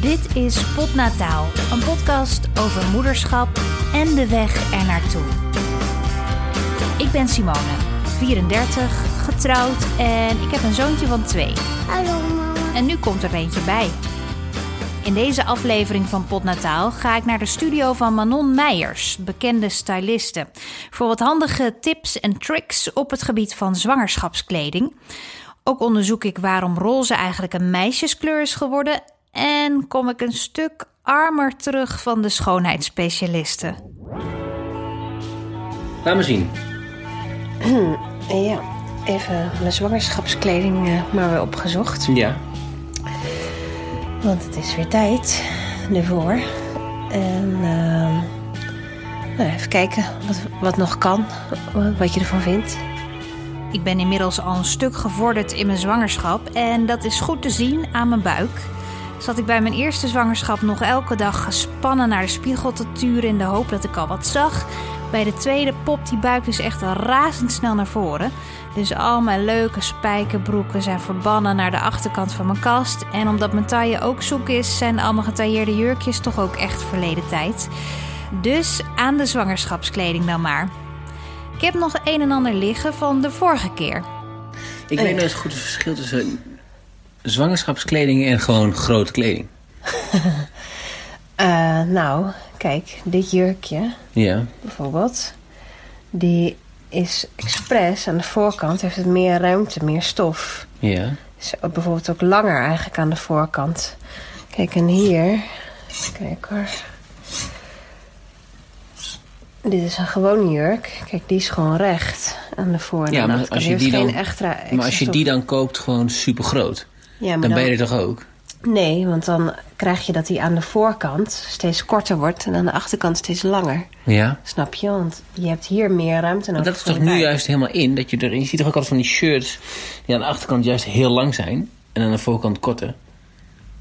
Dit is Potnataal, een podcast over moederschap en de weg er naartoe. Ik ben Simone, 34, getrouwd en ik heb een zoontje van twee. Hallo mama. En nu komt er eentje bij. In deze aflevering van Potnataal ga ik naar de studio van Manon Meijers, bekende styliste, voor wat handige tips en tricks op het gebied van zwangerschapskleding. Ook onderzoek ik waarom roze eigenlijk een meisjeskleur is geworden en kom ik een stuk armer terug van de schoonheidsspecialisten. Laat me zien. Ja, even mijn zwangerschapskleding eh, maar weer opgezocht. Ja. Want het is weer tijd ervoor. En ehm, nou, even kijken wat, wat nog kan, wat je ervan vindt. Ik ben inmiddels al een stuk gevorderd in mijn zwangerschap en dat is goed te zien aan mijn buik. Zat ik bij mijn eerste zwangerschap nog elke dag gespannen naar de spiegel te turen in de hoop dat ik al wat zag. Bij de tweede popt die buik dus echt razendsnel naar voren. Dus al mijn leuke spijkerbroeken zijn verbannen naar de achterkant van mijn kast. En omdat mijn taille ook zoek is, zijn al mijn getailleerde jurkjes toch ook echt verleden tijd. Dus aan de zwangerschapskleding dan maar. Ik heb nog een en ander liggen van de vorige keer. Ik weet nou eens goed het verschil tussen zwangerschapskleding en gewoon grote kleding. Eh, nou, kijk, dit jurkje Ja. bijvoorbeeld, die is expres aan de voorkant, heeft het meer ruimte, meer stof. Ja. Is bijvoorbeeld ook langer eigenlijk aan de voorkant. Kijk, en hier. Kijk hoor. Dit is een gewone jurk. Kijk, die is gewoon recht aan de voor- en Ja, maar achterkant. als je die dan- extra, extra Maar als je die dan koopt gewoon super groot, Ja, maar dan ben je er toch ook? Nee, want dan krijg je dat die aan de voorkant steeds korter wordt... en aan de achterkant steeds langer. Ja. Snap je? Want je hebt hier meer ruimte Maar nodig dat is toch nu juist helemaal in? Dat je, er, je ziet toch ook altijd van die shirts die aan de achterkant juist heel lang zijn en aan de voorkant korter.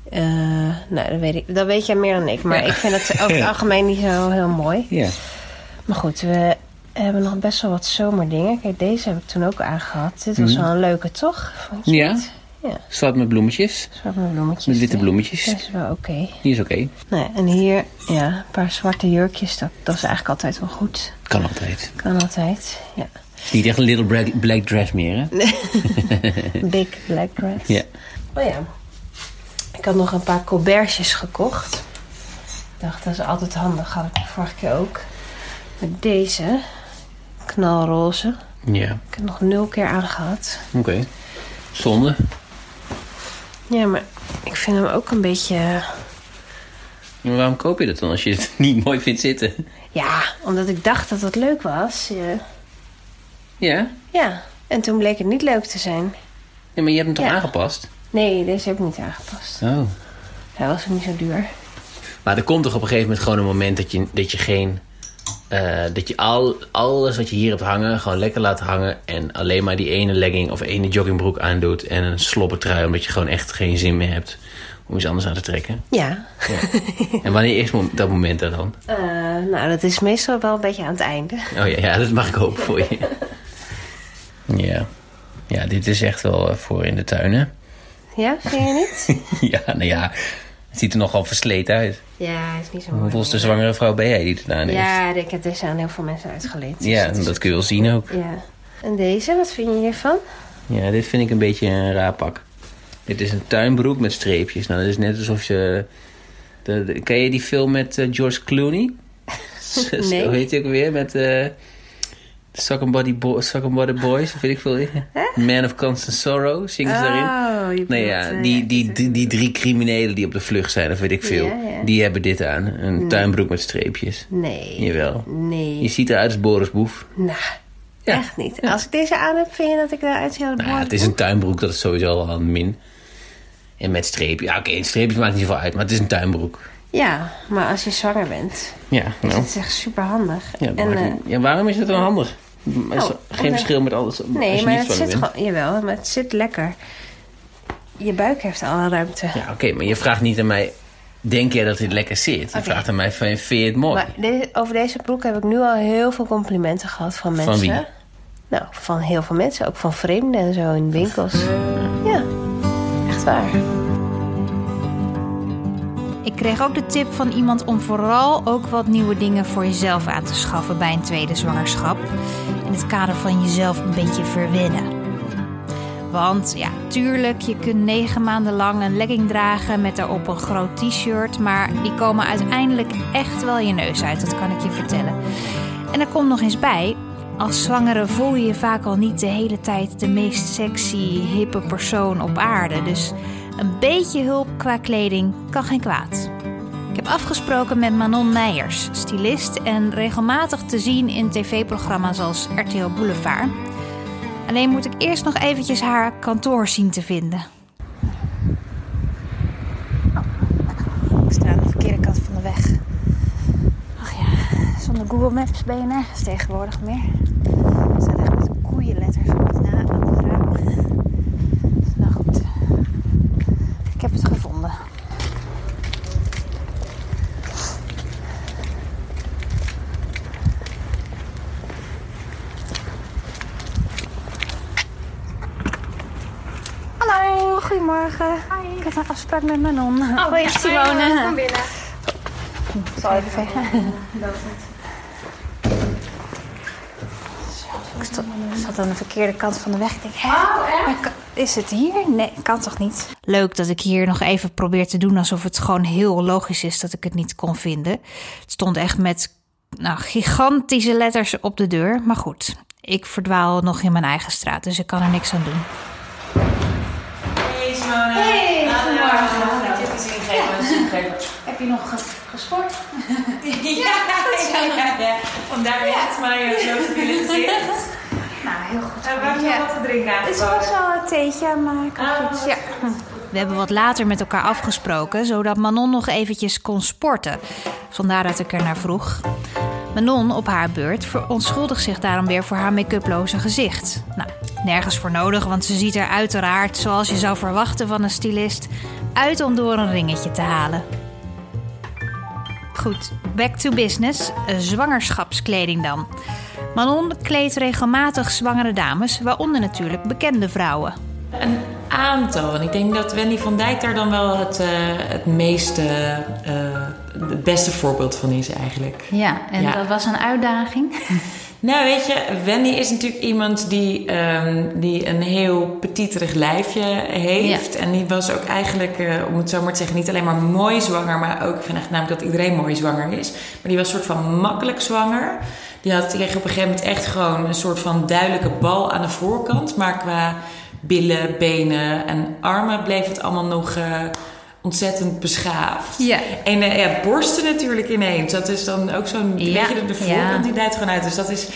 Eh, nou, dat weet, ik, dat weet jij meer dan ik. Maar Ja. ik vind het over het algemeen niet zo heel mooi. Ja. Maar goed, we hebben nog best wel wat zomerdingen. Kijk, deze heb ik toen ook aangehad. Dit was Mhm. wel een leuke, toch? Vond je Ja. Ja, Zwart met bloemetjes. zwart met bloemetjes. Met witte bloemetjes. Dat is wel oké. Die is oké. Nee, en hier, ja, een paar zwarte jurkjes. Dat, dat is eigenlijk altijd wel goed. Kan altijd. Kan altijd, ja. Is niet echt een little black, black dress meer, hè? Big black dress. Ja. Oh ja. Ik had nog een paar colbertjes gekocht. Ik dacht, dat is altijd handig. Had ik de vorige keer ook. Met deze, knalroze. Ja. Ik heb nog nul keer aangehad. Oké. Zonde. Ja, maar ik vind hem ook een beetje... Maar waarom koop je dat dan als je het niet mooi vindt zitten? Ja, omdat ik dacht dat het leuk was. Ja. Ja? ja, en toen bleek het niet leuk te zijn. Ja, maar je hebt hem toch Ja. aangepast? Nee, deze heb ik niet aangepast. Oh. Hij was ook niet zo duur. Maar er komt toch op een gegeven moment gewoon een moment dat je, dat je geen... eh, dat je al, alles wat je hier hebt hangen, gewoon lekker laat hangen. En alleen maar die ene legging of ene joggingbroek aandoet. En een slobbertrui, omdat je gewoon echt geen zin meer hebt om iets anders aan te trekken. Ja. En wanneer is dat moment er dan? Eh, nou, dat is meestal wel een beetje aan het einde. Oh ja, ja dat mag ik hopen voor je. Ja. Ja, dit is echt wel eh, voor in de tuin, hè? Ja, vind je niet? ja, nou ja. Het ziet er nogal versleten uit. ja, hij is niet zo mooi. Hoeveelste zwangere vrouw ben jij die het aan heeft? Ja, ik heb deze aan heel veel mensen uitgeleend. dus Ja, dat kun je wel zien ook. Ja. En deze, wat vind je hiervan? Ja, dit vind ik een beetje een raar pak. Dit is een tuinbroek met streepjes. Nou, dat is net alsof je... De, de- ken je die film met eh, George Clooney? Nee. Hoe heet die ook weer? Met... eh Suck Body, Bo Suck and Body Boys, weet ik veel. Man of Constant Sorrow, zingen ze daarin. Oh, Nee, bedoelt, ja, eh, die, die, die, die drie criminelen die op de vlucht zijn, of weet ik veel. Die hebben dit aan. Een tuinbroek met streepjes. Nee. Jawel. Nee. Je ziet eruit als Boris Boef. Nou, Ja. echt niet. Als ik deze aan heb, vind je dat ik eruit zie als ja, het is een tuinbroek, dat is sowieso al een min. En met streepjes. Ja, oké, streepjes maakt niet zoveel uit, maar het is een tuinbroek. Ja, maar als je zwanger bent, Ja, is nou. het echt super handig. Ja, en, eh, ja, waarom is het dan handig? Is Oh, geen omdat- verschil met alles nee, je maar het zit gewoon... Jawel, maar het zit lekker. Je buik heeft alle ruimte. Ja, oké, maar je vraagt niet aan mij... Denk jij dat dit lekker zit? Je vraagt aan mij, van, vind je het mooi? Maar de- over deze broek heb ik nu al heel veel complimenten gehad van mensen. wie? Nou, van heel veel mensen. Ook van vreemden en zo in winkels. Ja, echt waar. Ik kreeg ook de tip van iemand om vooral ook wat nieuwe dingen voor jezelf aan te schaffen bij een tweede zwangerschap. In het kader van jezelf een beetje verwennen. Want ja, tuurlijk, je kunt negen maanden lang een legging dragen met daarop een groot t-shirt. Maar die komen uiteindelijk echt wel je neus uit, dat kan ik je vertellen. En er komt nog eens bij, als zwangere voel je je vaak al niet de hele tijd de meest sexy, hippe persoon op aarde. Dus een beetje hulp qua kleding kan geen kwaad. Ik heb afgesproken met Manon Meijers, stylist en regelmatig te zien in tv-programma's als RTL Boulevard. Alleen moet ik eerst nog eventjes haar kantoor zien te vinden. Oh, ik sta aan de verkeerde kant van de weg. Ach ja, zonder Google Maps ben je nergens tegenwoordig meer. Er staat echt met koeienletters op het, na, op het raam. Nou goed, ik heb het gevonden. Goedemorgen. Ik heb een afspraak met Manon. Oh, Hoi, Simone. Kom binnen. Ik zal even vegen. Ik zat aan de verkeerde kant van de weg. Ik denk, hè, maar kan- is het hier? Nee, kan toch niet? Leuk dat ik hier nog even probeer te doen alsof het gewoon heel logisch is dat ik het niet kon vinden. Het stond echt met nou, gigantische letters op de deur. Maar goed, ik verdwaal nog in mijn eigen straat, dus ik kan er niks aan doen. Hey Simone. Hey, Nou, goedemorgen. ja, Ik heb iets Heb je nog gesport? Ja, ja, ja, ja. Vandaar weer het maar zo stabiele gezicht. Nou, heel goed. En we hebben nog wat te drinken Het aangeboden. was wel een theetje, maar ik Ah, iets. wat Ja. We hebben wat later met elkaar afgesproken, zodat Manon nog eventjes kon sporten. Vandaar dat ik er naar vroeg. Manon, op haar beurt, verontschuldigt zich daarom weer voor haar make-uploze gezicht. Nou, nergens voor nodig, want ze ziet er uiteraard, zoals je zou verwachten van een stylist, uit om door een ringetje te halen. Goed, back to business. Zwangerschapskleding dan. Manon kleedt regelmatig zwangere dames, waaronder natuurlijk bekende vrouwen. Een aantal. En ik denk dat Wendy van Dijk daar dan wel het, eh, het meeste, eh, het beste voorbeeld van is eigenlijk. Ja, en Ja. dat was een uitdaging. Nou, weet je, Wendy is natuurlijk iemand die, ehm, die een heel petiterig lijfje heeft. En die was ook eigenlijk, eh, om het zo maar te zeggen, niet alleen maar mooi zwanger, maar ook, ik vind echt namelijk dat iedereen mooi zwanger is. Maar die was een soort van makkelijk zwanger. Die had kreeg op een gegeven moment echt gewoon een soort van duidelijke bal aan de voorkant. Maar qua billen, benen en armen bleef het allemaal nog eh, ontzettend beschaafd. Ja. En eh, ja, borsten natuurlijk ineens. Dat is dan ook zo'n Ja, de, voorkant die dijt gewoon uit. Dus dat is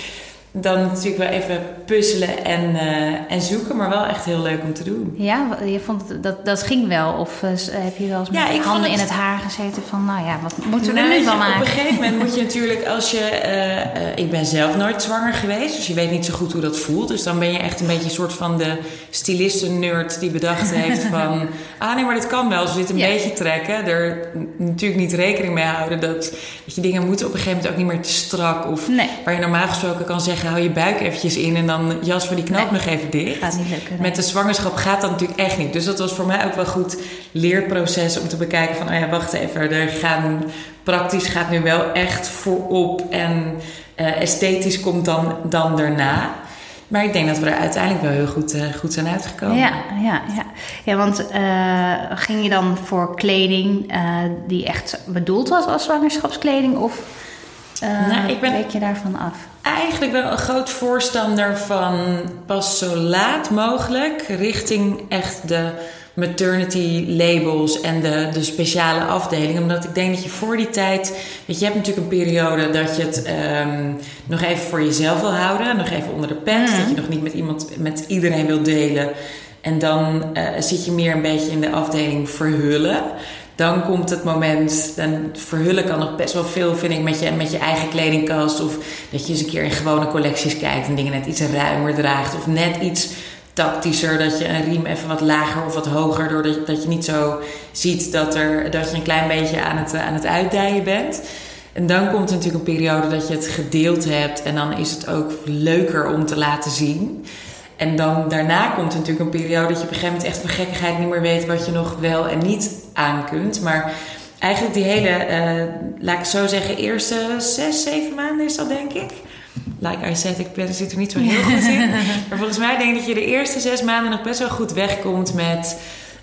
dan natuurlijk wel even puzzelen en, eh, en zoeken. Maar wel echt heel leuk om te doen. Ja, je vond het, dat, dat ging wel? Of eh, heb je wel eens met Ja, vond handen het- in het haar gezeten van... nou ja, wat moeten we Nou, er nu je, van Op een maken? gegeven moment moet je natuurlijk, als je. eh, ik ben zelf nooit zwanger geweest, dus je weet niet zo goed hoe dat voelt. Dus dan ben je echt een beetje een soort van de stylisten-nerd die bedacht heeft van. Ah nee, maar dit kan wel. We dit een Ja. beetje trekken, er natuurlijk niet rekening mee houden dat, dat je dingen moeten op een gegeven moment ook niet meer te strak. Of Nee. waar je normaal gesproken kan zeggen: hou je buik eventjes in en dan jas voor die knoop Nee. nog even dicht. Gaat niet lukken. nee. Met de zwangerschap gaat dat natuurlijk echt niet. Dus dat was voor mij ook wel goed leerproces om te bekijken van, oh ja, wacht even, er gaan praktisch gaat nu wel echt voorop en eh, esthetisch komt dan, dan daarna. Maar ik denk dat we er uiteindelijk wel heel goed, eh, goed zijn uitgekomen. Ja, ja, ja. ja want eh, ging je dan voor kleding die echt bedoeld was als zwangerschapskleding? Of eh Nou, ik ben- week je daarvan af? Eigenlijk wel een groot voorstander van pas zo laat mogelijk richting echt de maternity labels en de, de speciale afdeling. Omdat ik denk dat je voor die tijd. Weet je, je hebt natuurlijk een periode dat je het ehm, nog even voor jezelf wil houden. Nog even onder de pet. Dat je nog niet met iemand, met iedereen wil delen. En dan eh, zit je meer een beetje in de afdeling verhullen. Dan komt het moment, dan verhullen kan nog best wel veel, vind ik, met je, met je eigen kledingkast. Of dat je eens een keer in gewone collecties kijkt en dingen net iets ruimer draagt. Of net iets tactischer, dat je een riem even wat lager of wat hoger, doordat je, dat je niet zo ziet dat, er, dat je een klein beetje aan het, aan het uitdijen bent. En dan komt er natuurlijk een periode dat je het gedeeld hebt en dan is het ook leuker om te laten zien. En dan daarna komt er natuurlijk een periode dat je op een gegeven moment echt van gekkigheid niet meer weet wat je nog wel en niet aan kunt. Maar eigenlijk die hele, eh, laat ik zo zeggen, eerste zes, zeven maanden is dat denk ik. Like I said, ik ben, zit er niet zo heel goed in. Maar volgens mij denk ik dat je de eerste zes maanden nog best wel goed wegkomt met,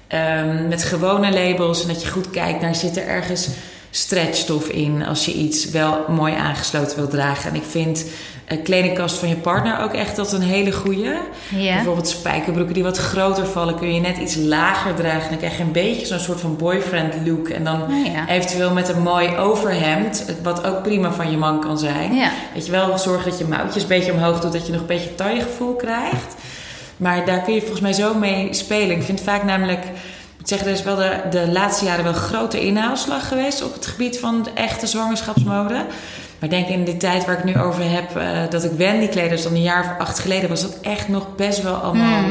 ehm, met gewone labels. En dat je goed kijkt naar zit er ergens stretchstof in als je iets wel mooi aangesloten wilt dragen. En ik vind een kledingkast van je partner ook echt dat een hele goede. Ja. Bijvoorbeeld spijkerbroeken die wat groter vallen, kun je net iets lager dragen. Dan krijg je een beetje zo'n soort van boyfriend look. En dan Oh ja. eventueel met een mooi overhemd, wat ook prima van je man kan zijn. Ja. Weet je wel, zorg dat je mouwtjes een beetje omhoog doet, dat je nog een beetje taillegevoel krijgt. Maar daar kun je volgens mij zo mee spelen. Ik vind vaak namelijk, ik moet zeggen, er is wel de, de laatste jaren wel grote inhaalslag geweest op het gebied van de echte zwangerschapsmode. Maar ik denk in de tijd waar ik nu over heb, eh, dat ik Wendy kleedde, dus dan een jaar of acht geleden, was dat echt nog best wel allemaal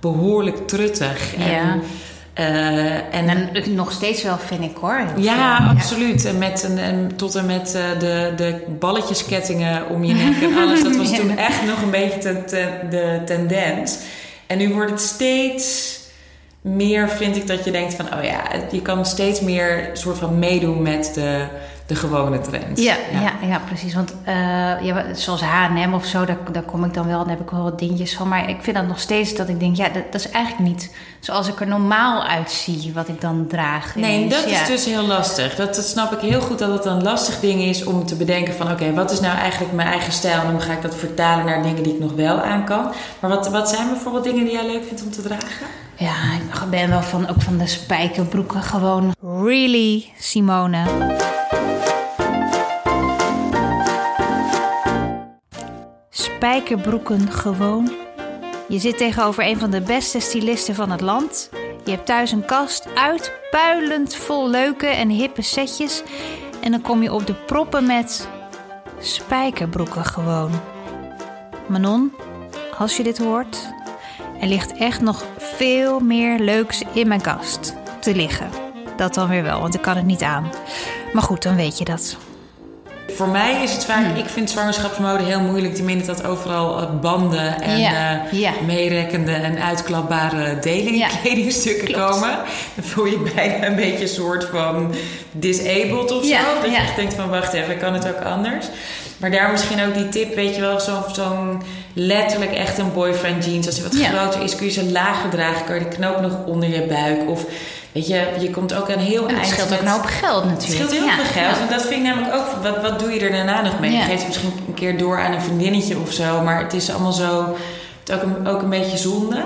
behoorlijk truttig. Hmm. Ja. En, eh, en En nog steeds wel, vind ik hoor. ja, absoluut. En met een, en tot en met eh, de, de balletjeskettingen om je nek en alles. Dat was toen echt nog een beetje de tendens. En nu wordt het steeds meer, vind ik, dat je denkt van... oh ja, je kan steeds meer soort van meedoen met de, de gewone trends. Ja, ja. Ja, precies. Want eh, ja, zoals H&M of zo, daar, daar kom ik dan wel, daar heb ik wel wat dingetjes van. Maar ik vind dat nog steeds dat ik denk, ja, dat, dat is eigenlijk niet zoals ik er normaal uitzie, wat ik dan draag. Nee, dat Ja. is dus heel lastig. Dat, dat snap ik heel goed dat het een lastig ding is om te bedenken van... oké, wat is nou eigenlijk mijn eigen stijl en hoe ga ik dat vertalen naar dingen die ik nog wel aan kan? Maar wat, wat zijn bijvoorbeeld dingen die jij leuk vindt om te dragen? Ja, ik ben wel van, ook van de spijkerbroeken gewoon. Really, Simone? Spijkerbroeken gewoon. Je zit tegenover een van de beste stylisten van het land. Je hebt thuis een kast uitpuilend vol leuke en hippe setjes. En dan kom je op de proppen met spijkerbroeken gewoon. Manon, als je dit hoort, er ligt echt nog veel meer leuks in mijn kast te liggen. Dat dan weer wel, want ik kan het niet aan. Maar goed, dan weet je dat. Voor mij is het vaak, Hmm. ik vind zwangerschapsmode heel moeilijk. Tenminste dat overal eh, banden en Ja, eh, ja. meerekkende en uitklapbare delen in kledingstukken klopt. komen. Dan voel je bijna een beetje een soort van disabled of zo. Dat je denkt van wacht even, kan het ook anders? Maar daar misschien ook die tip, weet je wel, zo- zo'n letterlijk echt een boyfriend jeans. Als hij wat Ja. groter is, kun je ze lager dragen. Kan je de knoop nog onder je buik. Of weet je, je komt ook aan heel En het eind scheelt ook een hoop geld het natuurlijk. scheelt heel Ja, veel geld. En dat vind ik namelijk ook. Wat, wat doe je er daarna nog mee? Je geeft het misschien een keer door aan een vriendinnetje of zo. Maar het is allemaal zo. Het is ook een, ook een beetje zonde.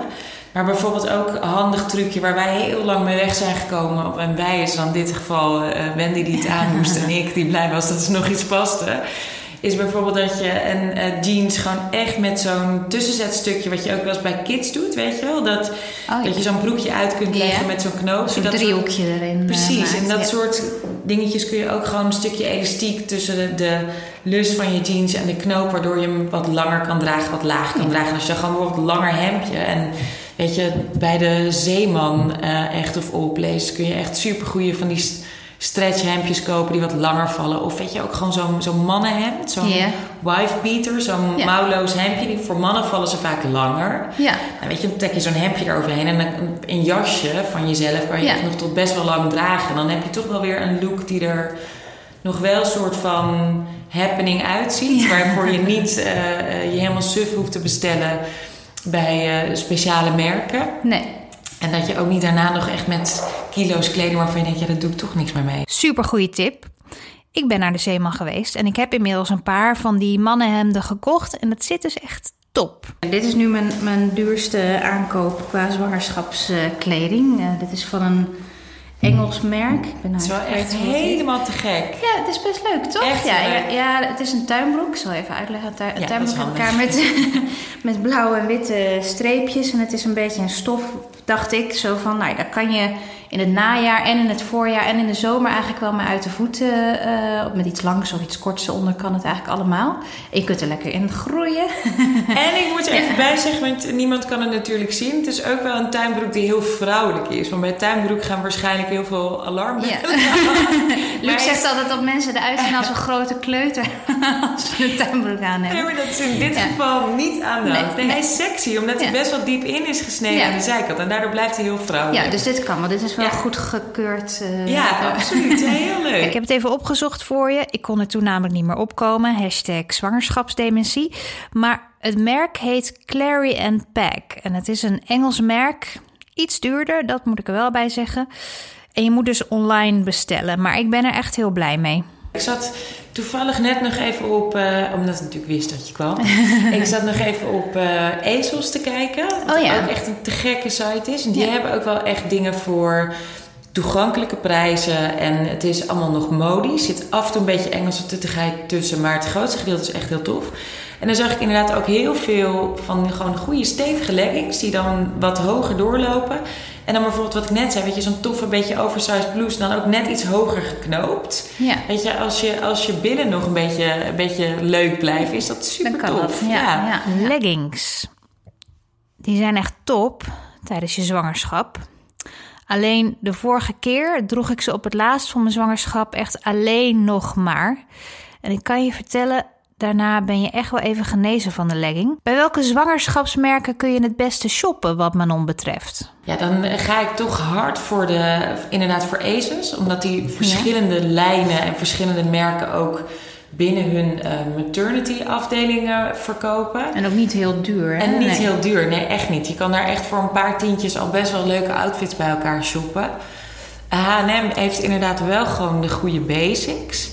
Maar bijvoorbeeld ook een handig trucje waar wij heel lang mee weg zijn gekomen. En wij is dan in dit geval eh, Wendy die het aan moest en ik die blij was dat er nog iets paste. Is bijvoorbeeld dat je een eh, jeans gewoon echt met zo'n tussenzetstukje, wat je ook wel eens bij kids doet, weet je wel? Dat, Oh, ja. dat je zo'n broekje uit kunt leggen met zo'n knoopje. Zo'n driehoekje erin. eh, Precies, maakt, en dat ja. soort dingetjes kun je ook gewoon een stukje elastiek tussen de, de lus van je jeans en de knoop, waardoor je hem wat langer kan dragen, wat lager kan dragen. En als je dan gewoon bijvoorbeeld een langer hemdje en weet je, bij de zeeman eh, echt of all place kun je echt super goede van die st- stretch hemdjes kopen die wat langer vallen. Of weet je, ook gewoon zo'n zo'n mannenhemd, zo'n wife beater, zo'n Ja. mouwloos hemdje. Die, voor mannen vallen ze vaak langer. Ja, Nou, weet je, dan trek je zo'n hemdje eroverheen en een, een jasje van jezelf kan je echt nog tot best wel lang dragen. En dan heb je toch wel weer een look die er nog wel een soort van happening uitziet. Waarvoor je niet eh, eh, je helemaal suf hoeft te bestellen bij eh, speciale merken. nee. En dat je ook niet daarna nog echt met kilo's kleding waarvan je denkt, ja, daar doe ik toch niks meer mee. Super goede tip. Ik ben naar de Zeeman geweest en ik heb inmiddels een paar van die mannenhemden gekocht. En het zit dus echt top. Dit is nu mijn, mijn duurste aankoop qua zwangerschapskleding. Eh, dit is van een Engels merk. Ik ben Het is nou wel echt helemaal te gek. Ja, het is best leuk, toch? Echt ja, leuk. ja, ja, het is een tuinbroek. Ik zal even uitleggen. Een, tu- een Ja, tuinbroek dat is elkaar met, met blauwe en witte streepjes. En het is een beetje een stof, dacht ik. Zo van, nou, daar kan je in het najaar en in het voorjaar en in de zomer eigenlijk wel mee uit de voeten. eh, met iets langs of iets korts eronder kan het eigenlijk allemaal. En je kunt er lekker in groeien. En ik moet er even bij zeggen, want niemand kan het natuurlijk zien. Het is ook wel een tuinbroek die heel vrouwelijk is. Want bij tuinbroek gaan waarschijnlijk heel veel alarmbellen. Ja. Luc zegt altijd dat mensen eruit zien als een grote kleuter. als je een tuinbroek aan Nee, hebt. maar dat is in dit Ja. geval niet aan de Nee, hand. Nee, nee. hij is sexy, omdat hij best wel diep in is gesneden Ja. aan de zijkant. En daardoor blijft hij heel vrouwelijk. Ja, dus dit kan wel. Dit is wel Ja. goed gekeurd. eh, Ja, absoluut. Heel leuk. Ik heb het even opgezocht voor je. Ik kon er toen namelijk niet meer opkomen. Hashtag zwangerschapsdementie. Maar het merk heet Clary and Pack. En het is een Engels merk. Iets duurder, dat moet ik er wel bij zeggen. En je moet dus online bestellen. Maar ik ben er echt heel blij mee. Ik zat toevallig net nog even op, eh, omdat ik natuurlijk wist dat je kwam. ik zat nog even op eh Ezels te kijken. Wat Oh ja. ook echt een te gekke site is. En die Ja. hebben ook wel echt dingen voor toegankelijke prijzen. En het is allemaal nog modisch. Er zit af en toe een beetje Engelse tuttigheid tussen. Maar het grootste gedeelte is echt heel tof. En dan zag ik inderdaad ook heel veel van gewoon goede stevige leggings. Die dan wat hoger doorlopen. En dan bijvoorbeeld wat ik net zei. Weet je, zo'n toffe beetje oversized blouse. Dan ook net iets hoger geknoopt. Ja, Weet je, als je, als je binnen nog een beetje, een beetje leuk blijft, is dat dan super kan tof. dat. Ja, ja. Leggings. Die zijn echt top tijdens je zwangerschap. Alleen de vorige keer droeg ik ze op het laatst van mijn zwangerschap echt alleen nog maar. En ik kan je vertellen, daarna ben je echt wel even genezen van de legging. Bij welke zwangerschapsmerken kun je het beste shoppen wat Manon betreft? Ja, dan ga ik toch hard voor de, inderdaad voor Asus. Omdat die verschillende lijnen en verschillende merken ook binnen hun eh, maternity afdelingen verkopen. En ook niet heel duur. En niet heel duur, nee, echt niet. Je kan daar echt voor een paar tientjes al best wel leuke outfits bij elkaar shoppen. H&M heeft inderdaad wel gewoon de goede basics.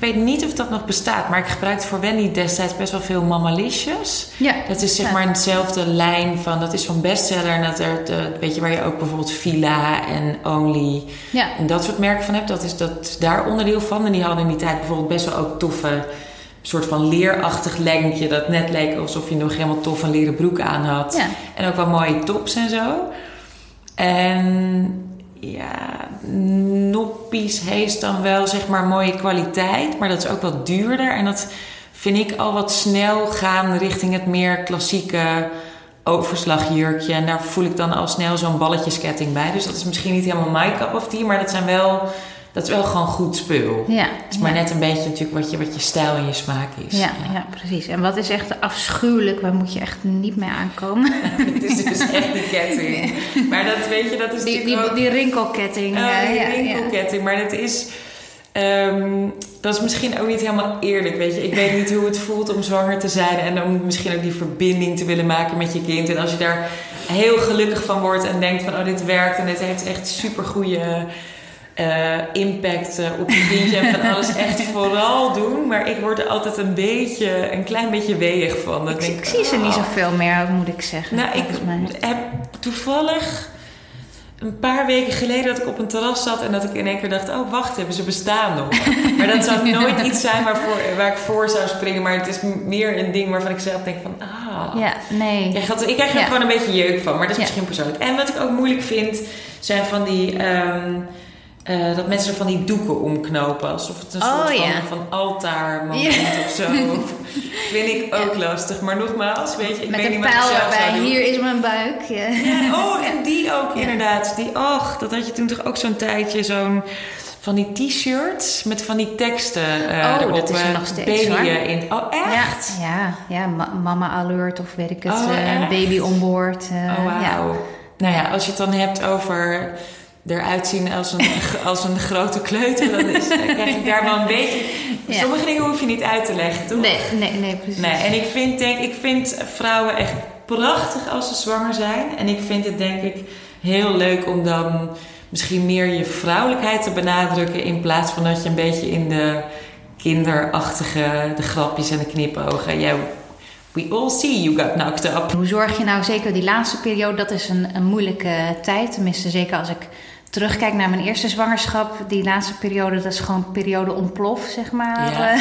Ik weet niet of dat nog bestaat, maar ik gebruikte voor Wendy destijds best wel veel Mamalicious. Ja. Dat is zeg Ja. maar dezelfde lijn van, dat is van bestseller. En dat er, de, weet je, waar je ook bijvoorbeeld Villa en Only Ja. en dat soort merken van hebt. Dat is, dat is daar onderdeel van. En die hadden in die tijd bijvoorbeeld best wel ook toffe, soort van leerachtig leggingje. Dat net leek alsof je nog helemaal tof een leren broek aan had. Ja. En ook wel mooie tops en zo. En ja, noppies heeft dan wel zeg maar mooie kwaliteit. Maar dat is ook wat duurder. En dat vind ik al wat snel gaan richting het meer klassieke overslagjurkje. En daar voel ik dan al snel zo'n balletjesketting bij. Dus dat is misschien niet helemaal my cup of tea. Maar dat zijn wel... Dat is wel gewoon goed spul. Ja. Het is maar net een beetje natuurlijk wat je, wat je stijl en je smaak is. Ja, ja, precies. En wat is echt afschuwelijk, waar moet je echt niet mee aankomen? Het is dus echt die ketting. Maar dat weet je, dat is Die, die, ook... die rinkelketting. Oh, die ja, ja. rinkelketting. Maar dat is... ehm, dat is misschien ook niet helemaal eerlijk, weet je. Ik weet niet hoe het voelt om zwanger te zijn... en om misschien ook die verbinding te willen maken met je kind. En als je daar heel gelukkig van wordt en denkt van... oh, dit werkt en dit heeft echt supergoeie eh, impact op je kindje... en van alles echt vooral doen. Maar ik word er altijd een beetje, een klein beetje weeg van. Dat Ik, denk ik zie ze niet oh. zoveel meer, moet ik zeggen. Nou, ik mij. heb toevallig een paar weken geleden dat ik op een terras zat en dat ik in één keer dacht: oh, wacht even, ze bestaan nog. maar dat zou nooit iets zijn waarvoor, waar ik voor zou springen, maar het is meer een ding waarvan ik zelf denk: van ah. Ja, nee. Ik krijg, er- ik krijg er Ja. gewoon een beetje jeuk van, maar dat is Ja. misschien persoonlijk. En wat ik ook moeilijk vind, zijn van die. ehm, eh, dat mensen er van die doeken omknopen. Alsof het een Oh, soort van, ja. van altaarmoment Ja. of zo. vind ik ook lastig. Maar nogmaals, weet je, ik Met weet een niet pijl zelf erbij, hier is mijn buik. Ja. Oh, en die ook inderdaad. Die, och, dat had je toen toch ook zo'n tijdje, zo'n... Van die t-shirts met van die teksten Oh, erop. dat is er eh, nog steeds, babyen hoor. in. Oh, echt? Ja, ja, ja ma- mama alert of weet ik het, Oh, baby onboard. eh, Oh, wauw. ja. Nou ja, als je het dan hebt over eruit zien als een, als een grote kleuter... dan, is, dan krijg ik daar wel een beetje... Ja. Sommige dingen hoef je niet uit te leggen, toch? Nee, nee, nee, precies. Nee, en ik vind, denk, ik vind vrouwen echt prachtig als ze zwanger zijn. En ik vind het denk ik heel leuk om dan misschien meer je vrouwelijkheid te benadrukken. In plaats van dat je een beetje in de kinderachtige, de grapjes en de knipogen. We all see you got knocked up. Hoe zorg je nou zeker die laatste periode? Dat is een, een moeilijke tijd. Tenminste, zeker als ik terugkijk naar mijn eerste zwangerschap. Die laatste periode, dat is gewoon periode ontplof, zeg maar. Ja. Eh,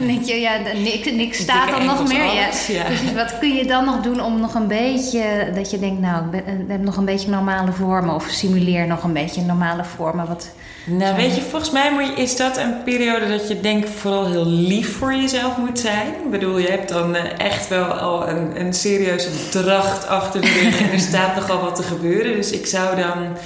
denk je, ja, niks, niks staat dan nog meer. Ja. alles, ja. Wat kun je dan nog doen om nog een beetje... Dat je denkt, nou, ik ben- ik heb nog een beetje normale vormen. Of simuleer nog een beetje normale vormen. Wat, Nou, weet je, volgens mij moet je- is dat een periode dat je denk ik vooral heel lief voor jezelf moet zijn. Ik bedoel, je hebt dan eh, echt wel al een, een serieuze dracht achter de rug en er staat nogal wat te gebeuren. Dus ik zou dan,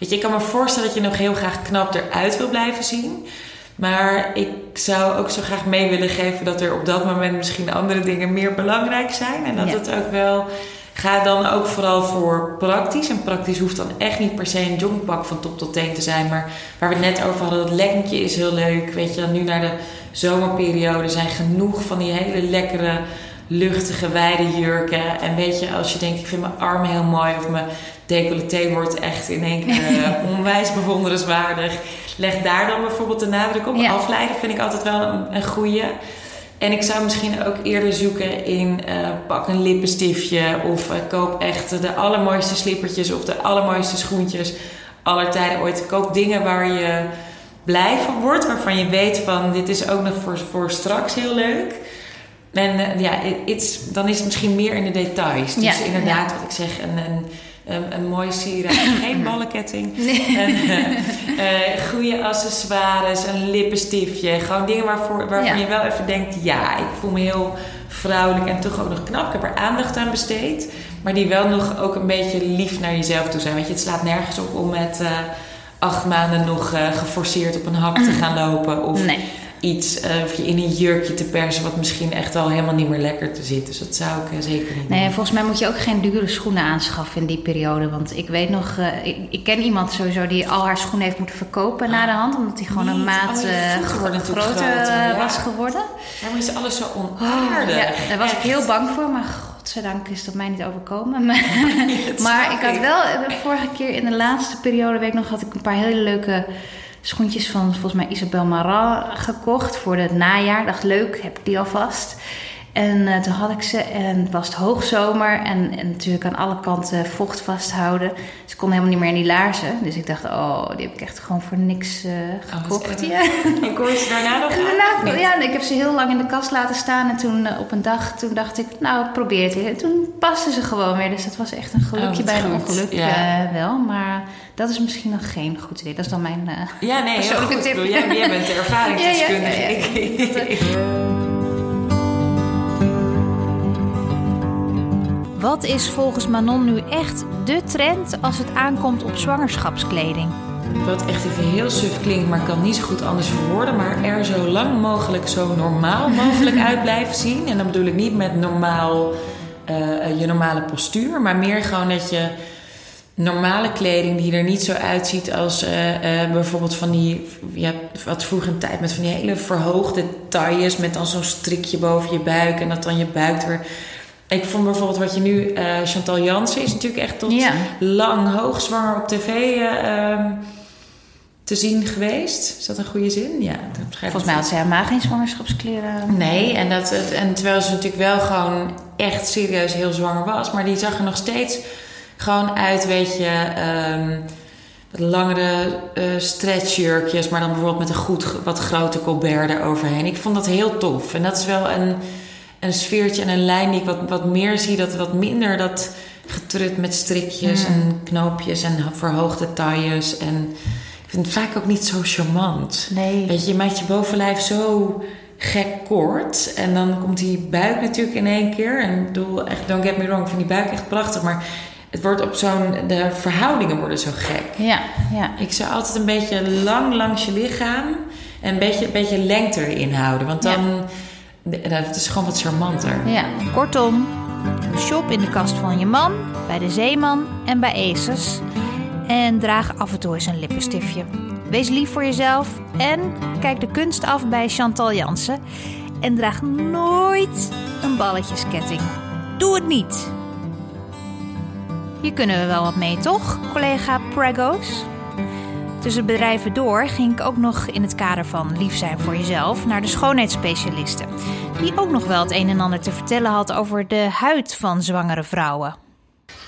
weet je, ik kan me voorstellen dat je nog heel graag knap eruit wil blijven zien. Maar ik zou ook zo graag mee willen geven dat er op dat moment misschien andere dingen meer belangrijk zijn. En dat Ja. het ook wel. Ga dan ook vooral voor praktisch. En praktisch hoeft dan echt niet per se een joggingpak van top tot teen te zijn. Maar waar we het net over hadden, dat leggingje is heel leuk. Weet je, nu naar de zomerperiode zijn genoeg van die hele lekkere, luchtige, wijde jurken. En weet je, als je denkt, ik vind mijn arm heel mooi of mijn decolleté wordt echt in één keer eh, onwijs bewonderenswaardig. Leg daar dan bijvoorbeeld de nadruk op. Ja. Afleiden vind ik altijd wel een, een goeie. En ik zou misschien ook eerder zoeken in eh, pak een lippenstiftje of eh, koop echt de allermooiste slippertjes of de allermooiste schoentjes aller tijden ooit. Koop dingen waar je blij van wordt, waarvan je weet van dit is ook nog voor, voor straks heel leuk. En ja, it's, dan is het misschien meer in de details. Dus Ja, inderdaad, wat ik zeg, een, een, een, een mooi sieraad, geen ballenketting. Nee. En, eh, eh, goede accessoires, een lippenstiftje. Gewoon dingen waarvoor, waarvan Ja. je wel even denkt... ja, ik voel me heel vrouwelijk en toch ook nog knap. Ik heb er aandacht aan besteed. Maar die wel nog ook een beetje lief naar jezelf toe zijn. Want je, het slaat nergens op om met eh, acht maanden nog geforceerd op een hak te gaan lopen. Of Nee. Iets, eh, of je in een jurkje te persen... wat misschien echt al helemaal niet meer lekker te zit. Dus dat zou ik eh, zeker niet Nee, doen. volgens mij moet je ook geen dure schoenen aanschaffen in die periode. Want ik weet nog, eh, ik, ik ken iemand sowieso die al haar schoenen heeft moeten verkopen na de hand. Omdat die gewoon een maat Oh, natuurlijk groter groter, ja. was geworden. Waarom is alles zo Oh, onaardig? ja, daar was ik heel bang voor, maar godzijdank is dat mij niet overkomen. Maar, ik had wel, de vorige keer in de laatste periode, weet ik nog, had ik een paar hele leuke schoentjes van volgens mij Isabel Marant gekocht voor het najaar. Ik dacht, leuk, heb ik die alvast. En eh, toen had ik ze en het was het hoogzomer en, en natuurlijk aan alle kanten vocht vasthouden. Dus ik kon helemaal niet meer in die laarzen. Dus ik dacht, oh, die heb ik echt gewoon voor niks eh, wat gekocht. ja. En kon je ze daarna nog aan? Nee. ja, ik heb ze heel lang in de kast laten staan. En toen eh, op een dag, toen dacht ik, nou, ik probeer het weer. En toen pasten ze gewoon weer. Dus dat was echt een gelukje Oh, bij een ongeluk Ja. wel. Maar dat is misschien nog geen goed idee. Dat is dan mijn... eh, Ja, nee, Persoonlijke goed. tip. Jij, jij bent de ervaringsdeskundige. Ja, ja, ja, ja. Ik- Wat is volgens Manon nu echt de trend als het aankomt op zwangerschapskleding? Wat echt even heel suf klinkt, maar kan niet zo goed anders verwoorden. Maar er zo lang mogelijk zo normaal mogelijk uit blijven zien. En dan bedoel ik niet met normaal, eh, je normale postuur. Maar meer gewoon dat je normale kleding die er niet zo uitziet als eh, eh, bijvoorbeeld van die... Ja, wat vroeger een tijd met van die hele verhoogde tailles met dan zo'n strikje boven je buik. En dat dan je buik er... Ik vond bijvoorbeeld wat je nu... eh, Chantal Jansen is natuurlijk echt tot Ja. lang hoogzwanger op tv eh, ehm, te zien geweest. Is dat een goede zin? Ja, dat. Volgens mij had zij helemaal geen zwangerschapskleren. Nee, en, dat, en terwijl ze natuurlijk wel gewoon echt serieus heel zwanger was. Maar die zag er nog steeds gewoon uit, weet je... ehm, wat langere eh stretchjurkjes, maar dan bijvoorbeeld met een goed, wat grote colbert eroverheen. Ik vond dat heel tof. En dat is wel een, een sfeertje en een lijn die ik wat, wat meer zie. Dat wat minder dat getrut met strikjes en knoopjes en verhoogde tailles. En ik vind het vaak ook niet zo charmant. Nee. Weet je, je maakt je bovenlijf zo gek kort. En dan komt die buik natuurlijk in één keer. En ik bedoel, echt, don't get me wrong, ik vind die buik echt prachtig. Maar het wordt op zo'n... De verhoudingen worden zo gek. Ja, ja. Ik zou altijd een beetje lang langs je lichaam... en een beetje, een beetje lengte erin houden. Want dan... Dat is gewoon wat charmanter. Ja, kortom, shop in de kast van je man, bij de Zeeman en bij Aces. En draag af en toe eens een lippenstiftje. Wees lief voor jezelf en kijk de kunst af bij Chantal Jansen. En draag nooit een balletjesketting. Doe het niet. Hier kunnen we wel wat mee, toch, collega Prego's? Tussen bedrijven door ging ik ook nog in het kader van lief zijn voor jezelf naar de schoonheidsspecialisten. Die ook nog wel het een en ander te vertellen had over de huid van zwangere vrouwen.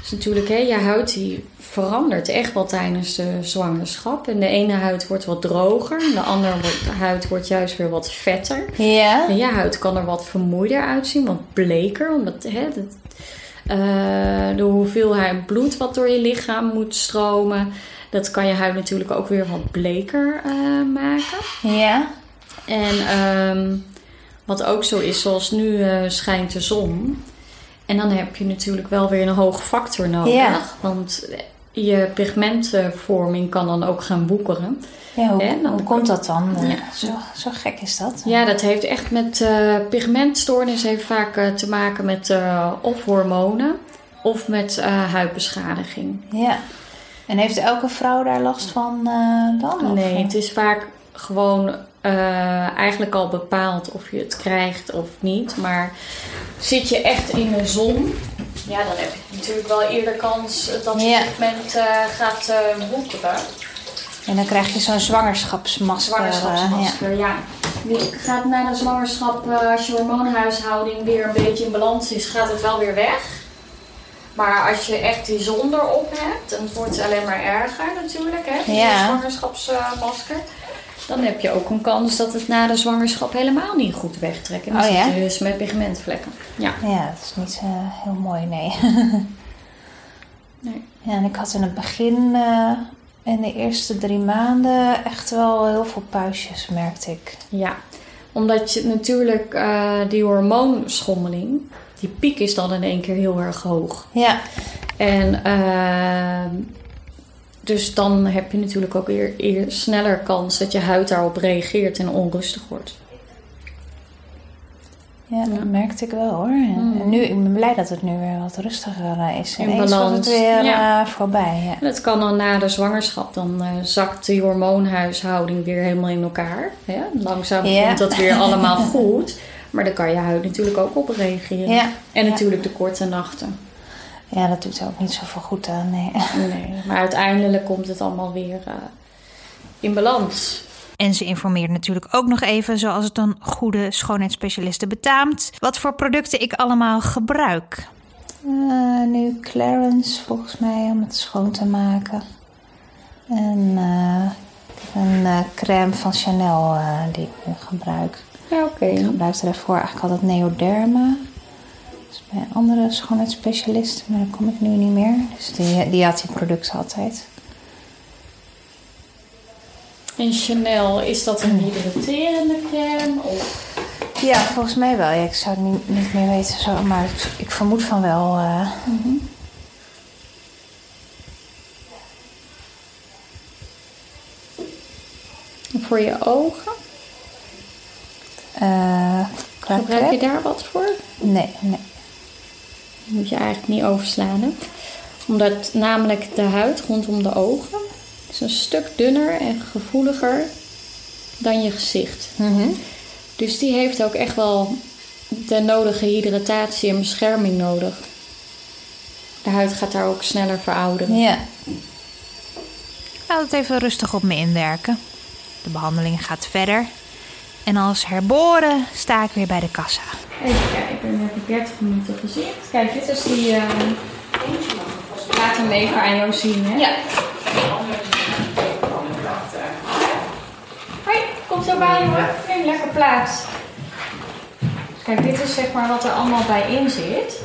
Dus natuurlijk, hè, je huid die verandert echt wel tijdens de zwangerschap. En de ene huid wordt wat droger, de andere huid wordt juist weer wat vetter. Ja? En je huid kan er wat vermoeider uitzien, wat bleker. Omdat hè, eh, de hoeveelheid bloed wat door je lichaam moet stromen, dat kan je huid natuurlijk ook weer wat bleker eh, maken. Ja? En ehm, wat ook zo is, zoals nu eh, schijnt de zon. En dan heb je natuurlijk wel weer een hoge factor nodig. Ja. Want je pigmentvorming kan dan ook gaan woekeren. Ja, hoe, En dan- hoe komt dat dan? Ja. Zo, zo gek is dat. Ja, dat heeft echt met eh pigmentstoornis heeft vaak eh, te maken met eh, of hormonen of met huidbeschadiging. Ja. En heeft elke vrouw daar last van dan? of? Nee, het is vaak gewoon eigenlijk al bepaald of je het krijgt of niet. Maar zit je echt in de zon, ja, dan heb je natuurlijk wel eerder kans dat je Ja. pigment eh, gaat woekeren. En dan krijg je zo'n zwangerschapsmasker. eh, Zwangerschapsmasker, ja. Die gaat na de zwangerschap, als je hormoonhuishouding weer een beetje in balans is, gaat het wel weer weg. Maar als je echt die zon erop hebt, dan wordt het alleen maar erger natuurlijk, hè? Die Ja. zwangerschapsmasker. Dan heb je ook een kans dat het na de zwangerschap helemaal niet goed wegtrekt. En dan Oh ja? zit je dus met pigmentvlekken. Ja. Ja, dat is niet eh, heel mooi, nee. Nee. Ja, en ik had in het begin, eh, in de eerste drie maanden, echt wel heel veel puistjes, merkte ik. Ja, omdat je natuurlijk eh, die hormoonschommeling, die piek is dan in één keer heel erg hoog. Ja, En ehm, dus dan heb je natuurlijk ook eer, eer sneller kans dat je huid daarop reageert en onrustig wordt. ja dat Ja. merkte ik wel hoor. En, Mm. en nu, ik ben blij dat het nu weer wat rustiger eh, is. In Ineens was het weer ja. eh, voorbij. Ja. En dat kan dan na de zwangerschap, dan eh, zakt die hormoonhuishouding weer helemaal in elkaar. Hè? Langzaam komt dat weer allemaal goed. Maar daar kan je huid natuurlijk ook op reageren. En natuurlijk de korte nachten. Ja, dat doet ook niet zoveel goed aan. Nee. Nee, maar uiteindelijk komt het allemaal weer eh, in balans. En ze informeert natuurlijk ook nog even, zoals het een goede schoonheidsspecialiste betaamt, wat voor producten ik allemaal gebruik. Eh, nu Clarence volgens mij om het schoon te maken. En eh, een crème van Chanel eh, die ik nu gebruik. Ja, oké. Ik gebruikte daarvoor eigenlijk altijd Neoderma. Bij een andere schoonheidsspecialist, maar daar kom ik nu niet meer. Dus die, die had die producten altijd. En Chanel, is dat een hydraterende crème? Of... Ja, volgens mij wel. Ja, ik zou het niet, niet meer weten, zo, maar ik, ik vermoed van wel. eh. Voor je ogen? qua Gebruik je daar wat voor? Nee, nee. Moet je eigenlijk niet overslaan. Hè? Omdat namelijk de huid rondom de ogen is een stuk dunner en gevoeliger dan je gezicht. Dus die heeft ook echt wel de nodige hydratatie en bescherming nodig. De huid gaat daar ook sneller verouderen. Ja. Ik laat het even rustig op me inwerken. De behandeling gaat verder. En als herboren sta ik weer bij de kassa. Even kijken, dan heb ik 30 minuten gezicht. Kijk, dit is die. eh ik laat hem even aan jou zien, hè? Ja. Hoi, kom zo bij hoor. Neem lekker plaats. Kijk, dit is zeg maar wat er allemaal bij in zit.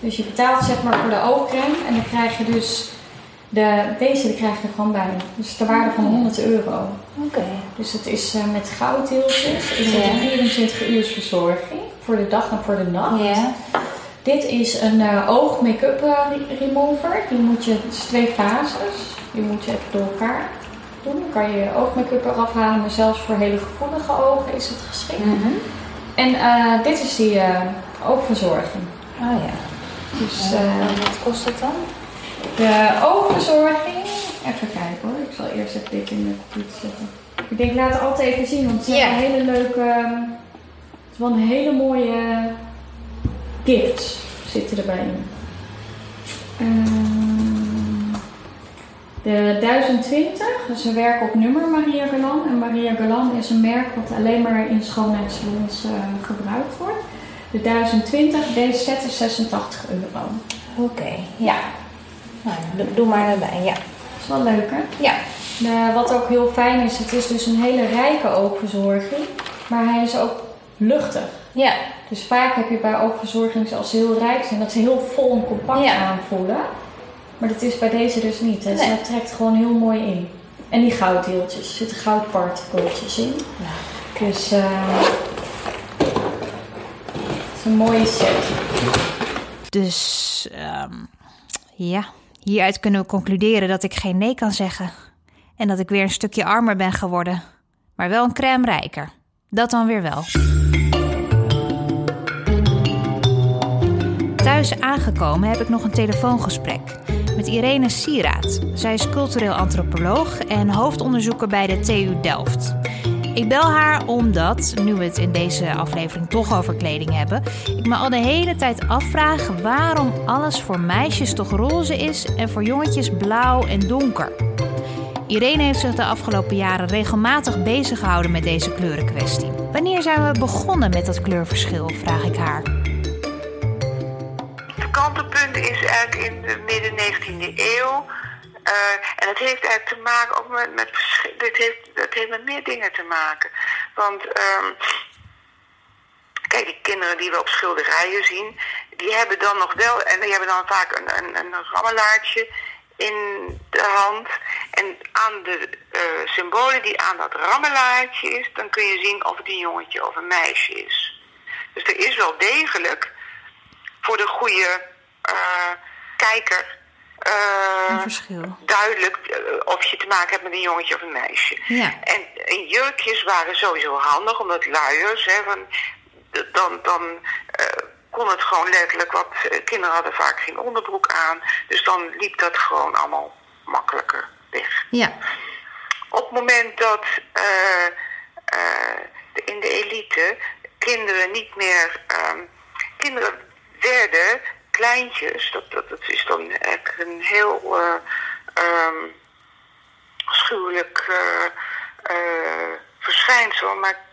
Dus je betaalt zeg maar voor de oogcrème en dan krijg je dus de, deze die krijg je er gewoon bij. Dus de waarde van 100 euro. Oké. Dus het is eh, met gouddeeltjes. Is het Ja. een 24 uur verzorging. Voor de dag en voor de nacht. Ja. Dit is een eh, oog make-up eh, re- remover. Die moet je, het is twee fases. Die moet je even door elkaar doen. Dan kan je je oogmake-up eraf halen. Maar zelfs voor hele gevoelige ogen is het geschikt. En eh, dit is die oogverzorging. Oh ja. Dus wat kost het dan? de oogverzorging. Even kijken hoor. Ik zal eerst even dit in de computer zetten. Ik denk, laat het altijd even zien. Want het zijn wel hele leuke... Een hele mooie gifts zitten erbij in. Ehm, de 1020, dat is een werk op nummer Maria Galan. En Maria Galan is een merk wat alleen maar in schoonheidssalons eh, gebruikt wordt. De 1020, deze set is 86 euro. Oké. Ja. Nou, doe, doe maar erbij. Ja. Dat is wel leuk hè? Ja. De- wat ook heel fijn is, het is dus een hele rijke oogverzorging, maar hij is ook luchtig. Ja. Dus vaak heb je bij oogverzorging als ze heel rijk zijn, dat ze heel vol en compact Ja. aanvoelen. Maar dat is bij deze dus niet. hè. Nee. Ze trekt gewoon heel mooi in. En die gouddeeltjes, er zitten goudpartikeltjes in. Dus eh, het is een mooie set. Dus, ehm, ja. Hieruit kunnen we concluderen dat ik geen nee kan zeggen. En dat ik weer een stukje armer ben geworden. Maar wel een crème rijker. Dat dan weer wel. Aangekomen heb ik nog een telefoongesprek met Irene Sieraad. Zij is cultureel antropoloog en hoofdonderzoeker bij de TU Delft. Ik bel haar omdat, nu we het in deze aflevering toch over kleding hebben, ik me al de hele tijd afvraag waarom alles voor meisjes toch roze is en voor jongetjes blauw en donker. Irene heeft zich de afgelopen jaren regelmatig bezig gehouden met deze kleurenkwestie. Wanneer zijn we begonnen met dat kleurverschil, vraag ik haar. Kantelpunt is eigenlijk in de midden 19e eeuw. Uh, en het heeft eigenlijk te maken ook met, met dit heeft, dat heeft met meer dingen te maken. Want um, kijk, die kinderen die we op schilderijen zien, die hebben dan nog wel, en die hebben dan vaak een, een, een rammelaartje in de hand. En aan de uh, symbolen die aan dat rammelaartje is, dan kun je zien of het een jongetje of een meisje is. Dus er is wel degelijk voor de goede uh, kijker verschil. duidelijk of je te maken hebt met een jongetje of een meisje. Ja. En, en jurkjes waren sowieso handig, omdat luiers, hè, van, dan, dan uh, kon het gewoon letterlijk, wat kinderen hadden vaak geen onderbroek aan, dus dan liep dat gewoon allemaal makkelijker weg. Ja. Op het moment dat in de elite kinderen niet meer, um, kinderen werden kleintjes, dat, dat, dat is dan echt een heel uh, um, afschuwelijk uh, uh, verschijnsel. Maar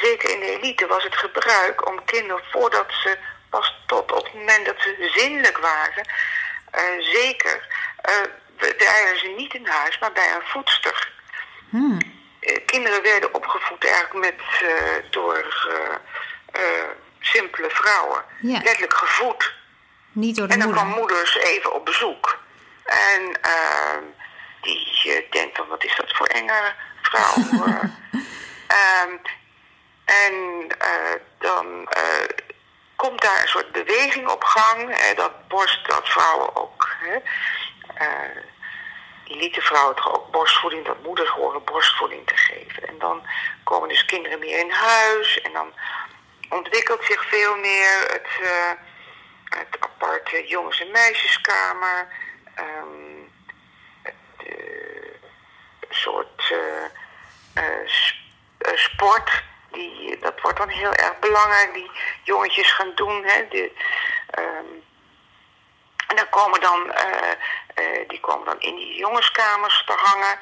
zeker in de elite was het gebruik om kinderen voordat ze pas tot op het moment dat ze zinnelijk waren, zeker, waren ze niet in huis, maar bij een voedster. Hmm. kinderen werden opgevoed eigenlijk met door simpele vrouwen. Ja. Letterlijk gevoed. Niet door de en dan moeder. kwam moeders even op bezoek. En uh, die uh, denkt dan, wat is dat voor enge vrouw? um, en uh, dan komt daar een soort beweging op gang. Hè, dat borst, dat vrouwen ook... Hè, elite vrouwen toch ook borstvoeding, dat moeders horen borstvoeding te geven. En dan komen dus kinderen meer in huis en dan ontwikkelt zich veel meer het, het aparte jongens- en meisjeskamer. Um, soort uh, sport. Die, dat wordt dan heel erg belangrijk. Die jongetjes gaan doen. Hè, de, um, en dan komen dan, die komen dan in die jongenskamers te hangen.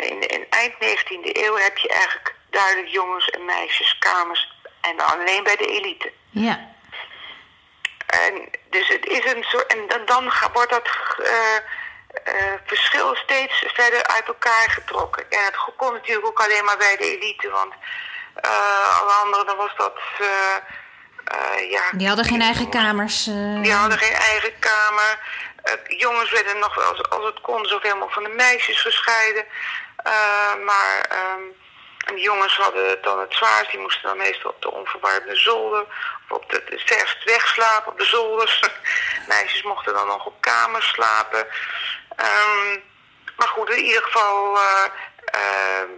in, in eind 19e eeuw heb je eigenlijk duidelijk jongens- en meisjeskamers en alleen bij de elite. Ja. En dus het is een soort. En dan, dan wordt dat uh, uh, verschil steeds verder uit elkaar getrokken. En het kon natuurlijk ook alleen maar bij de elite, want uh, alle anderen dan was dat. ja, die hadden geen eigen kamers. Die hadden geen eigen kamer. jongens werden nog, als, als het kon, zoveel mogelijk van de meisjes gescheiden. maar. Um, en de jongens hadden dan het zwaarst. Die moesten dan meestal op de onverwarmde zolder. Of op de, de wegslapen op de zolders. Meisjes mochten dan nog op kamers slapen. Um, maar goed, in ieder geval uh, uh,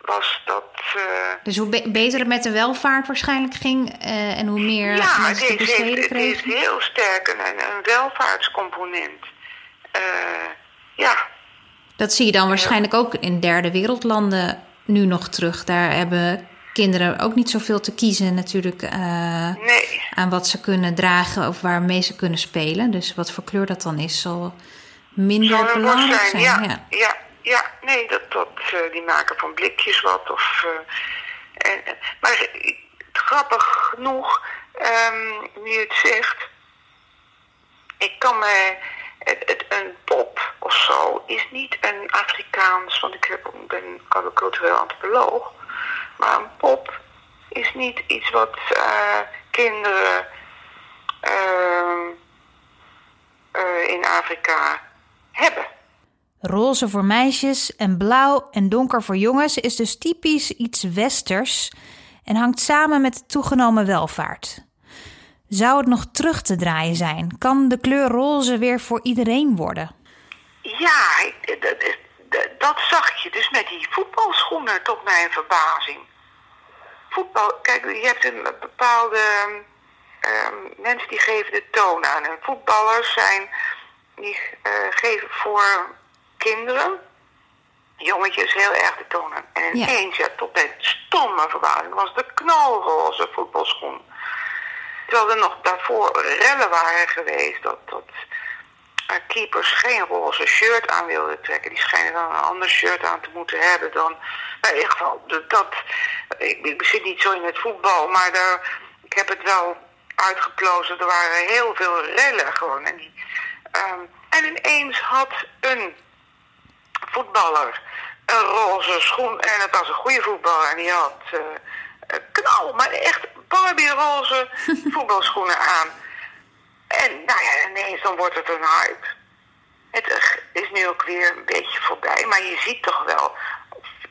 was dat... Uh, dus hoe be beter het met de welvaart waarschijnlijk ging... en hoe meer ja, mensen het heeft, kregen? het heeft heel sterk een, een welvaartscomponent. ja. Dat zie je dan waarschijnlijk ook in derde wereldlanden nu nog terug. Daar hebben kinderen ook niet zoveel te kiezen natuurlijk uh, nee. aan wat ze kunnen dragen of waarmee ze kunnen spelen. Dus wat voor kleur dat dan is, zal minder Zal belangrijk zijn. zijn. Ja, ja. ja, ja. nee, dat, dat, uh, die maken van blikjes wat. Of, uh, en, maar grappig genoeg, um, nu je het zegt, ik kan me het, een pop of zo is niet een Afrikaans, want ik ben cultureel antropoloog. Maar een pop is niet iets wat uh, kinderen uh, uh, in Afrika hebben. Roze voor meisjes en blauw en donker voor jongens is dus typisch iets westers en hangt samen met toegenomen welvaart. Zou het nog terug te draaien zijn? Kan de kleur roze weer voor iedereen worden? Ja, dat, dat- dat zag je dus met die voetbalschoenen, tot mijn verbazing. Voetbal, kijk, je hebt een bepaalde ehm, mensen die geven de toon aan. En voetballers zijn, die eh, geven voor kinderen, jongetjes, heel erg de toon aan. En Ja. ineens, ja, tot mijn stomme verbazing, was de knalroze voetbalschoen. Terwijl er nog daarvoor rellen waren geweest dat, dat keepers geen roze shirt aan wilden trekken. Die schijnen dan een ander shirt aan te moeten hebben dan. Nou, in ieder geval, dat, ik, ik zit niet zo in het voetbal, maar daar, ik heb het wel uitgeplozen. Er waren heel veel rellen gewoon. En, ehm, en ineens had een voetballer een roze schoen. En het was een goede voetballer. En die had een knal, maar echt Barbie-roze voetbalschoenen aan. En nou ja, ineens dan wordt het een hype. Het is nu ook weer een beetje voorbij, maar je ziet toch wel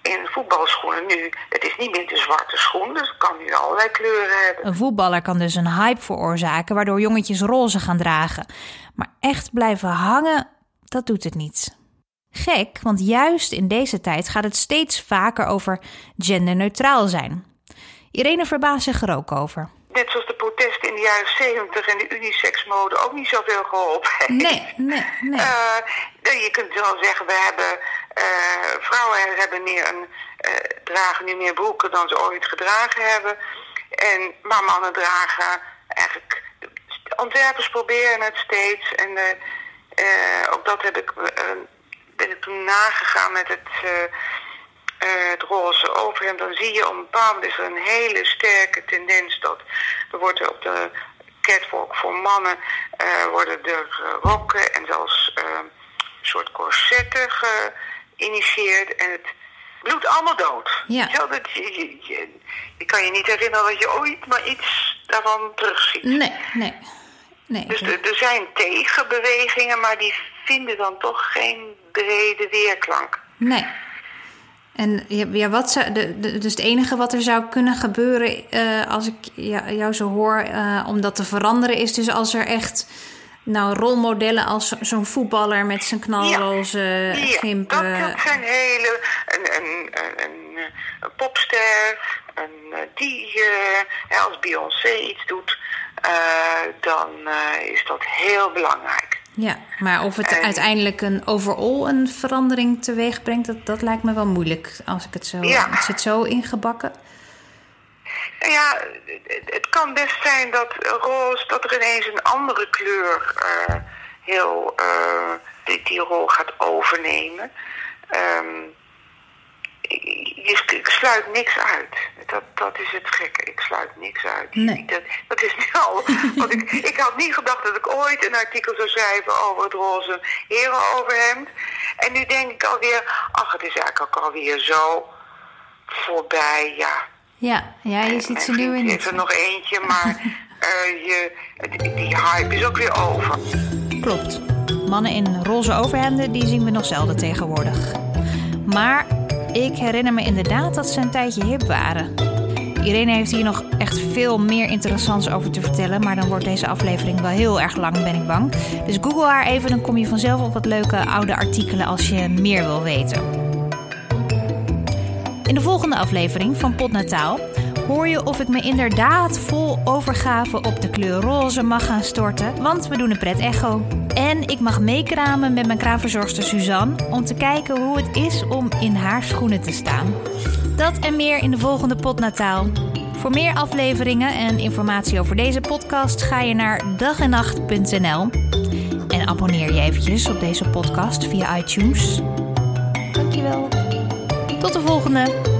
in voetbalschoenen nu, het is niet meer de zwarte schoen, dus het kan nu allerlei kleuren hebben. Een voetballer kan dus een hype veroorzaken waardoor jongetjes roze gaan dragen. Maar echt blijven hangen, dat doet het niet. Gek, want juist in deze tijd gaat het steeds vaker over genderneutraal zijn. Irene verbaast zich er ook over. Net zoals de protesten in de jaren 70 en de unisex-mode ook niet zoveel geholpen heeft. Nee, nee, nee. Eh, je kunt wel zeggen, we hebben eh, vrouwen hebben meer een, eh, dragen nu meer broeken dan ze ooit gedragen hebben. En, maar mannen dragen eigenlijk. Antwerpers proberen het steeds. En ook dat heb ik, ben ik toen nagegaan met het, eh, het roze overhemd. Dan zie je op een bepaald moment is er een hele sterke tendens dat er wordt op de catwalk voor mannen eh, worden er rokken en zelfs eh, een soort corsetten geïnitieerd. En het bloedt allemaal dood. Ja. Dat je, je, je, je kan je niet herinneren dat je ooit maar iets daarvan terugziet. Nee, nee. nee. Dus er, er zijn tegenbewegingen, maar die vinden dan toch geen brede weerklank. Nee. En ja, wat zou, de, de- dus het enige wat er zou kunnen gebeuren eh, als ik jou zo hoor eh, om dat te veranderen, is dus als er echt nou, rolmodellen als zo- zo'n voetballer met zijn knalroze Ja, gimpen. dat, dat zijn hele... Een, een, een, popster, een, eh, die hè, als Beyoncé iets doet, dan is dat heel belangrijk. Ja, maar of het En- uiteindelijk een overall een verandering teweeg brengt, dat, dat lijkt me wel moeilijk als ik het zo. Ja. Het zit zo ingebakken. Nou ja, het, het kan best zijn dat roze, dat er ineens een andere kleur eh, heel eh, die, die rol gaat overnemen. Ehm, ik, sluit niks uit. Dat, dat is het gekke. Ik sluit niks uit. Nee. Dat, dat is nu al. Want ik, ik had niet gedacht dat ik ooit een artikel zou schrijven over het roze herenoverhemd. En nu denk ik alweer, ach, het is eigenlijk ook alweer zo voorbij, ja. Ja, ja je ziet ze nu in. heeft er nog eentje, maar eh, je, die hype is ook weer over. Klopt. Mannen in roze overhemden, die zien we nog zelden tegenwoordig. Maar ik herinner me inderdaad dat ze een tijdje hip waren. Irene heeft hier nog echt veel meer interessants over te vertellen, maar dan wordt deze aflevering wel heel erg lang, ben ik bang. Dus google haar even, dan kom je vanzelf op wat leuke oude artikelen als je meer wil weten. In de volgende aflevering van Potnataal hoor je of ik me inderdaad vol overgave op de kleur roze mag gaan storten, want we doen een pret echo. En ik mag meekramen met mijn kraamverzorgster Suzanne om te kijken hoe het is om in haar schoenen te staan. Dat en meer in de volgende Potnataal. Voor meer afleveringen en informatie over deze podcast ga je naar dagennacht.nl en abonneer je eventjes op deze podcast via iTunes. Dankjewel. Tot de volgende.